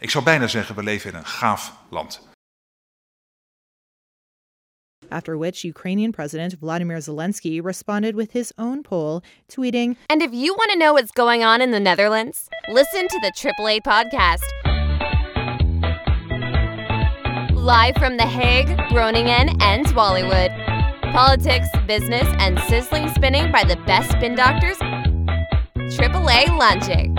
Ik zou bijna zeggen, we leven in een gaaf land. After which, Ukrainian President Vladimir Zelensky responded with his own poll, tweeting And if you want to know what's going on in the Netherlands, listen to the AAA podcast. Live from The Hague, Groningen, and Bollywood. Politics, business, and sizzling spinning by the best spin doctors. AAA launching.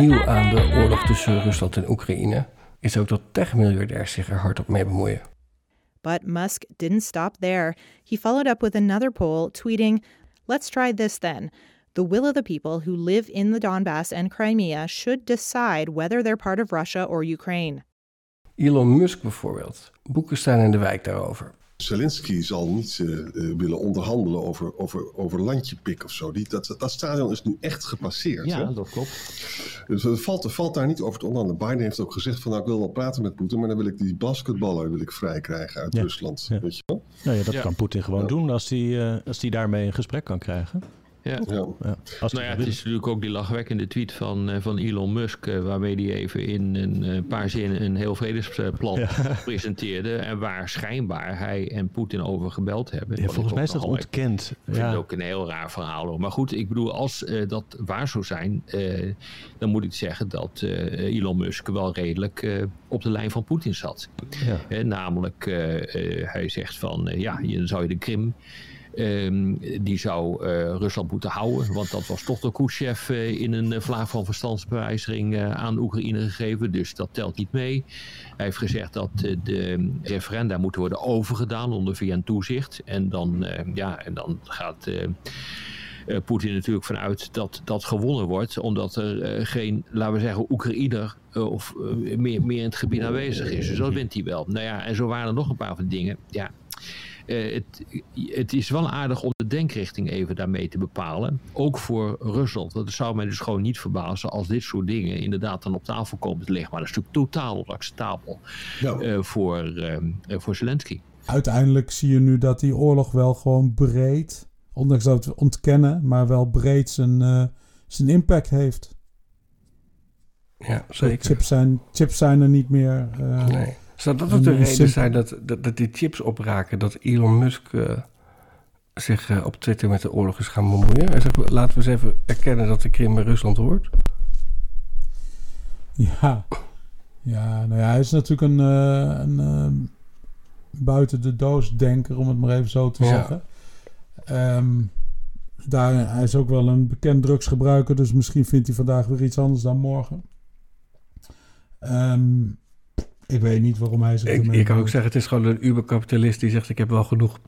Nieuw aan de oorlog tussen Rusland en Oekraïne is ook dat techmiljardairs zich er hardop mee bemoeien. But Musk didn't stop there. He followed up with another poll, tweeting, Let's try this then. The will of the people who live in the Donbass and Crimea should decide whether they're part of Russia or Ukraine. Elon Musk bijvoorbeeld. Boeken staan in de wijk daarover. Zelensky zal niet uh, willen onderhandelen over, over, over landjepik of zo. Die, dat, dat stadion is nu echt gepasseerd. Ja, hè? dat klopt. Dus er valt, valt daar niet over te onderhandelen. Biden heeft ook gezegd van nou ik wil wel praten met Poetin, maar dan wil ik die basketballer wil ik vrij krijgen uit Ja. Rusland. Ja. Weet je wel? Nou ja, dat Ja. kan Poetin gewoon doen als hij uh, als die daarmee een gesprek kan krijgen. Ja. Ja. Ja, als Nou ja, het is natuurlijk ook die lachwekkende tweet van, eh, van Elon Musk, eh, waarmee hij even in een eh, paar zinnen een heel vredesplan presenteerde. En waar schijnbaar hij en Poetin over gebeld hebben. Volgens mij is dat ontkend. Ik vind het ook een heel raar verhaal. Hoor. Maar goed, ik bedoel, als eh, dat waar zou zijn, eh, dan moet ik zeggen dat eh, Elon Musk wel redelijk eh, op de lijn van Poetin zat. Ja. Hè, namelijk, hij zegt van, ja, dan zou je de Krim, ehm, die zou eh, Rusland moeten houden. Want dat was toch door Khrushchev eh, in een eh, vlaag van verstandsbewijziging aan Oekraïne gegeven. Dus dat telt niet mee. Hij heeft gezegd dat de referenda moeten worden overgedaan onder VN-toezicht. En dan, ja, en dan gaat... Poetin natuurlijk vanuit dat dat gewonnen wordt, omdat er geen, laten we zeggen, Oekraïner of meer, meer in het gebied aanwezig is. Dus dat wint hij wel. Nou ja, en zo waren er nog een paar van dingen. Ja, het, het is wel aardig om de denkrichting even daarmee te bepalen. Ook voor Rusland. Het zou mij dus gewoon niet verbazen als dit soort dingen inderdaad dan op tafel komen te liggen. Maar dat is natuurlijk totaal onacceptabel Ja. eh, voor, eh, eh, voor Zelensky. Uiteindelijk zie je nu dat die oorlog wel gewoon breed, ondanks dat we ontkennen, maar wel breed zijn, eh, zijn impact heeft. Ja, zeker. Chips zijn, chips zijn er niet meer. eh, Nee. Zou dat ook de een reden simpel- zijn dat, dat, dat die chips opraken, dat Elon Musk eh, zich eh, op Twitter met de oorlog is gaan bemoeien? Hij zegt, laten we eens even erkennen dat de Krim bij Rusland hoort. Ja. ja, nou ja, hij is natuurlijk een, eh, een eh, buiten de doos denker, om het maar even zo te Ja. zeggen. Ehm, daar, hij is ook wel een bekend drugsgebruiker, dus misschien vindt hij vandaag weer iets anders dan morgen. Ehm, ik weet niet waarom hij zich Ik, ik kan ook zeggen, het is gewoon een uberkapitalist die zegt, ik heb wel genoeg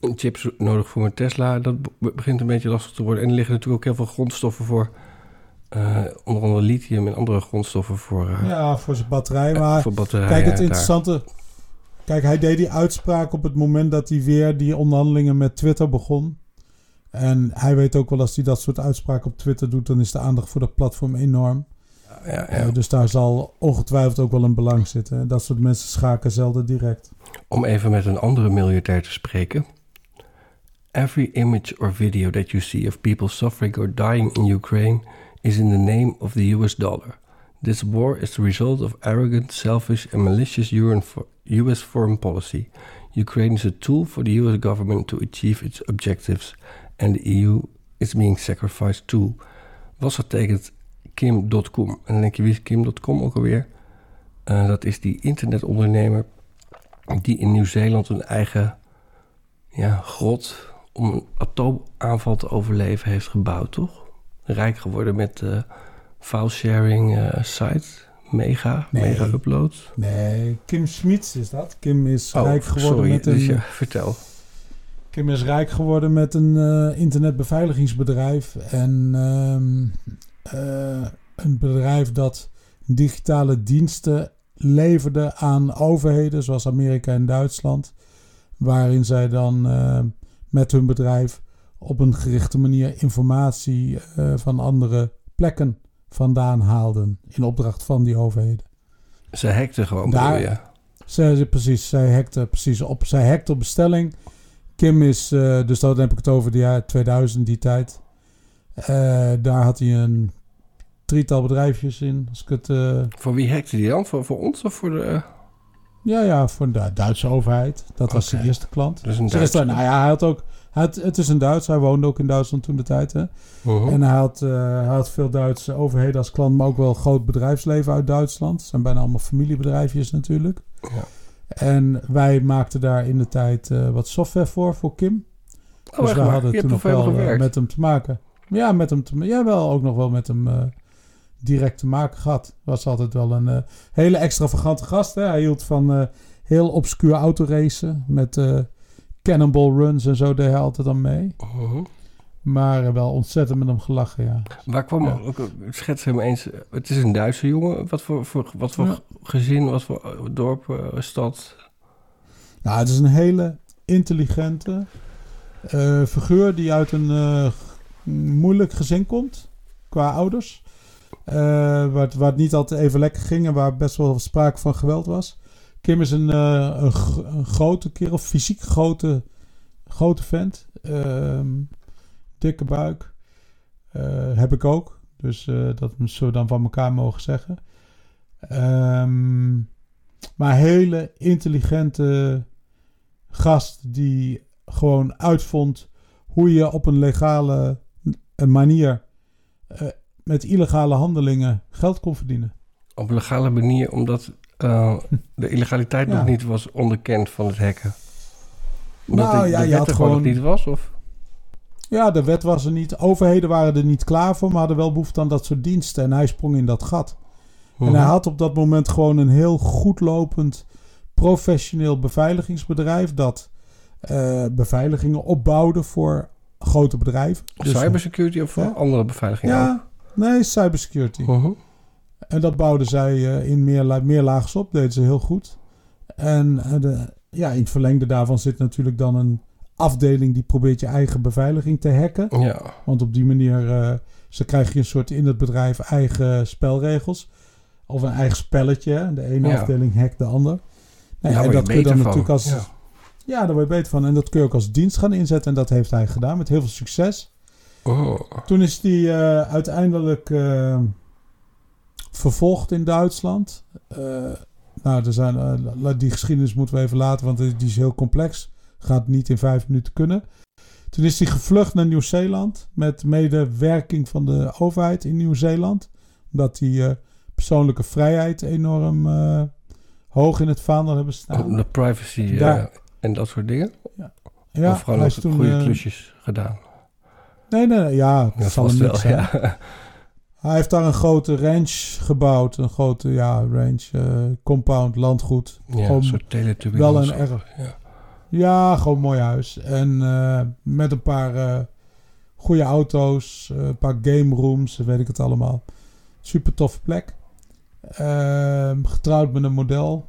chips nodig voor mijn Tesla. Dat be- begint een beetje lastig te worden. En er liggen natuurlijk ook heel veel grondstoffen voor, eh, onder andere lithium en andere grondstoffen voor, eh, Ja, voor zijn batterij. Maar voor batterijen. kijk, het daar. interessante... Kijk, hij deed die uitspraak op het moment dat hij weer die onderhandelingen met Twitter begon. En hij weet ook wel, als hij dat soort uitspraken op Twitter doet, dan is de aandacht voor dat platform enorm. Ja, ja. Eh, dus daar zal ongetwijfeld ook wel een belang zitten. Dat soort mensen schaken zelden direct. Om even met een andere miljardair te spreken. Every image or video that you see of people suffering or dying in Ukraine is in the name of the US dollar. This war is the result of arrogant, selfish and malicious US foreign policy. Ukraine is a tool for the US government to achieve its objectives and the EU is being sacrificed too. Was getekend Kim.com. En dan denk je, wie is Kim.com ook alweer? Eh, dat is die internetondernemer die in Nieuw-Zeeland een eigen ja, grot om een atoomaanval te overleven heeft gebouwd, toch? Rijk geworden met de file-sharing eh, site, Mega, Nee. Mega Upload. Nee, Kim Schmitz is dat. Kim is Oh, rijk geworden sorry, met een... dus ja, vertel. Kim is rijk geworden met een internetbeveiligingsbedrijf. En ehm, eh, een bedrijf dat digitale diensten leverde aan overheden, zoals Amerika en Duitsland. Waarin zij dan eh, met hun bedrijf op een gerichte manier informatie eh, van andere plekken vandaan haalden. In opdracht van die overheden. Ze hackte gewoon, Daar-? Zij, zij- precies, zij hackte precies op. Zij hackte op bestelling. Kim is, dus dan heb ik het over de jaar 2000, die tijd. Eh, daar had hij een drietal bedrijfjes in. Als ik het, eh, Voor wie hackte die dan? Voor, voor ons of voor de... ja, ja, voor de Duitse overheid. Dat was zijn Oké. eerste klant. Dus een Duitse- nou ja, hij had ook... Hij had, het is een Duits, hij woonde ook in Duitsland toen de tijd. Hè? Mhm. En hij had, eh, hij had veel Duitse overheden als klant, maar ook wel groot bedrijfsleven uit Duitsland. Het zijn bijna allemaal familiebedrijfjes natuurlijk. Ja. En wij maakten daar in de tijd eh, wat software voor, voor Kim. Oh, dus we hadden Je toen nog wel eh, met hem te maken. Ja, met hem te, ja, wel ook nog wel met hem eh, direct te maken gehad. Was altijd wel een eh, hele extravagante gast. Hè? Hij hield van eh, heel obscuur autoracen met eh, cannonball runs en zo deed hij altijd aan mee. Mhm. Maar wel ontzettend met hem gelachen, ja. Waar kwam... Ja. ook- Schets hem eens... Het is een Duitse jongen. Wat voor, voor, wat voor Ja. gezin, wat voor dorp, eh, stad? Nou, het is een hele intelligente eh, figuur die uit een eh, moeilijk gezin komt qua ouders. Eh, waar, het, niet altijd even lekker ging en waar best wel sprake van geweld was. Kim is een, eh, een, gr- een grote kerel, fysiek grote, grote vent. Ehm, dikke buik. Eh, heb ik ook. Dus dat zullen we dan van elkaar mogen zeggen. Ehm, maar hele intelligente gast die gewoon uitvond hoe je op een legale eh, manier eh, met illegale handelingen geld kon verdienen. Op een legale manier, omdat eh, de illegaliteit Ja. nog niet was onderkend van het hacken. Omdat Nou de, ja, de wet had er gewoon nog niet was? Of? Ja, de wet was er niet. Overheden waren er niet klaar voor, maar hadden wel behoefte aan dat soort diensten. En hij sprong in dat gat. En Mhm. hij had op dat moment gewoon een heel goed lopend professioneel beveiligingsbedrijf dat eh, beveiligingen opbouwde voor grote bedrijven. Dus- Cybersecurity of Ja. andere beveiligingen? Ja, nee, cybersecurity. Mhm. En dat bouwden zij eh, in meer, meer laagjes op, deden ze heel goed. En eh, de, ja, in het verlengde daarvan zit natuurlijk dan een afdeling die probeert je eigen beveiliging te hacken. Ja. Want op die manier eh, ze krijg je een soort in het bedrijf eigen spelregels. Of een eigen spelletje. De ene Ja. afdeling hackt de ander. Nou, Ja, en dat kun je dan natuurlijk als. Ja. Ja. daar word je beter van. En dat kun je ook als dienst gaan inzetten. En dat heeft hij gedaan met heel veel succes. Oh. Toen is hij eh, uiteindelijk eh, vervolgd in Duitsland. Eh, nou, er zijn, die geschiedenis moeten we even laten, want die is heel complex. Gaat niet in vijf minuten kunnen. Toen is hij gevlucht naar Nieuw-Zeeland met medewerking van de overheid in Nieuw-Zeeland. Omdat die persoonlijke vrijheid enorm hoog in het vaandel hebben staan. De privacy Daar- en dat soort dingen? Ja, of gewoon nog goede eh, klusjes gedaan? Nee, nee, nee, ja, Ja, het zal zijn. ja. Hij heeft daar een grote range gebouwd. Een grote, ja, range, eh, compound, landgoed. ja Gewoon een soort teletubby wel een erg... Ja. Ja, gewoon mooi huis. En eh, met een paar goede auto's, een paar game rooms, weet ik het allemaal. Super toffe plek. Ehm, getrouwd met een model.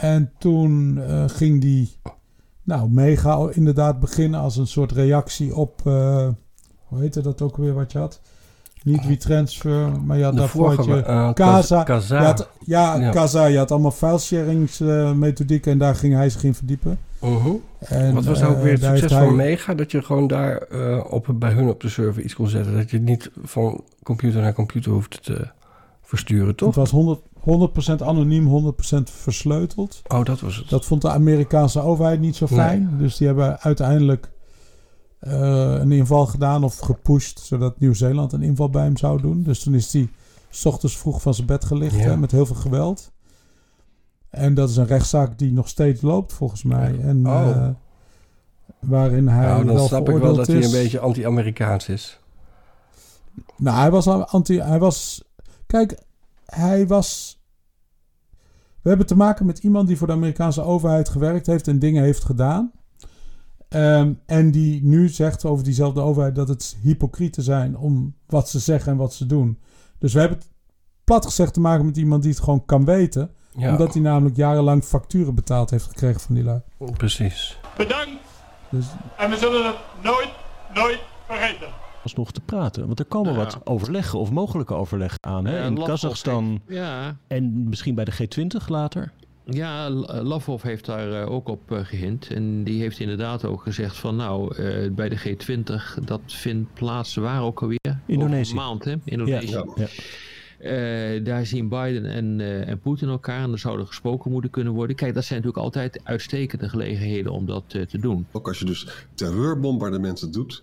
En toen eh, ging die, nou, mega inderdaad beginnen als een soort reactie op, eh, hoe heette dat ook weer wat je had? Niet WeTransfer, maar je had daarvoor had je eh, Casa. Casa. je had, ja, Ja. Casa, je had allemaal filesharingsmethodieken en daar ging hij zich in verdiepen. Mhm. En, Wat was nou ook weer het succes van hij- Mega? Dat je gewoon daar op, bij hun op de server iets kon zetten. Dat je het niet van computer naar computer hoeft te versturen, toch? Het was 100, 100% anoniem, 100% versleuteld. Oh, dat was het. Dat vond de Amerikaanse overheid niet zo Nee. fijn. Dus die hebben uiteindelijk eh, een inval gedaan of gepusht... zodat Nieuw-Zeeland een inval bij hem zou doen. Dus toen is hij s ochtends vroeg van zijn bed gelicht Ja. hè, met heel veel geweld. En dat is een rechtszaak die nog steeds loopt, volgens mij. En Oh. eh, waarin hij nou, dan wel snap ik wel dat hij een beetje anti-Amerikaans is. Nou, hij was anti. Hij was. Kijk, hij was. We hebben te maken met iemand die voor de Amerikaanse overheid gewerkt heeft en dingen heeft gedaan. Ehm, en die nu zegt over diezelfde overheid dat het hypocrieten zijn om wat ze zeggen en wat ze doen. Dus we hebben het plat gezegd te maken met iemand die het gewoon kan weten. Ja, Omdat hij namelijk jarenlang facturen betaald heeft gekregen van die lui. precies. Bedankt Dus en we zullen het nooit, nooit vergeten. Alsnog te praten. Want er komen Ja. wat overleggen of mogelijke overleggen aan. Hè? In. Kazachstan Ja, en misschien bij de G20 later. Ja, Lavrov heeft daar uh, ook op uh, gehind. En die heeft inderdaad ook gezegd van nou, bij de G20, dat vindt plaats waar ook alweer? Indonesië. maand, hè? Indonesië. Ja, ja. Uh, daar zien Biden en, uh, en Poetin elkaar en er zouden gesproken moeten kunnen worden. Kijk, dat zijn natuurlijk altijd uitstekende gelegenheden om dat uh, te doen. Ook als je dus terreurbombardementen doet,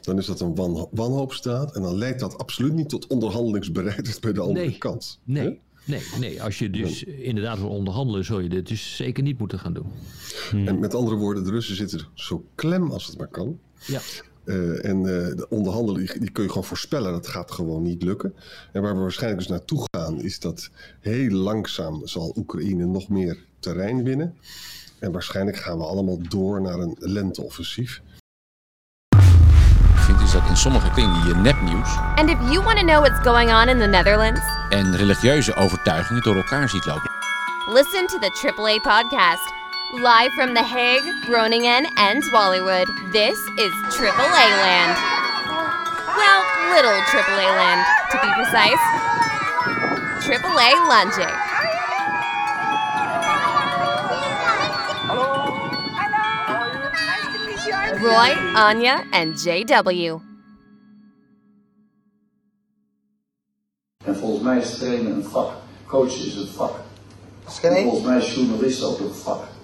dan is dat een wan wanhoopstaat en dan leidt dat absoluut niet tot onderhandelingsbereidheid bij de andere nee, kant. Nee. Nee, nee, als je dus inderdaad wil onderhandelen, zul je dit dus zeker niet moeten gaan doen. Hmm. En met andere woorden, de Russen zitten zo klem als het maar kan. Ja. Uh, en uh, de onderhandelen, die, die, kun je gewoon voorspellen, dat gaat gewoon niet lukken. En waar we waarschijnlijk dus naartoe gaan, is dat heel langzaam zal Oekraïne nog meer terrein winnen. En waarschijnlijk gaan we allemaal door naar een lenteoffensief. Ik vind is dat in sommige kringen je nepnieuws. And if you want to know what's going on in the Netherlands, en religieuze overtuigingen door elkaar ziet lopen. listen to the AAA podcast. Live from The Hague, Groningen, and Bollywood, this is AAA Land. Well, little AAA Land, to be precise. AAA Lunching. Roy, Anya, and JW. En volgens mij is trainen een vak. Coachen is een vak. Schrijf. Volgens mij is journalist ook een vak.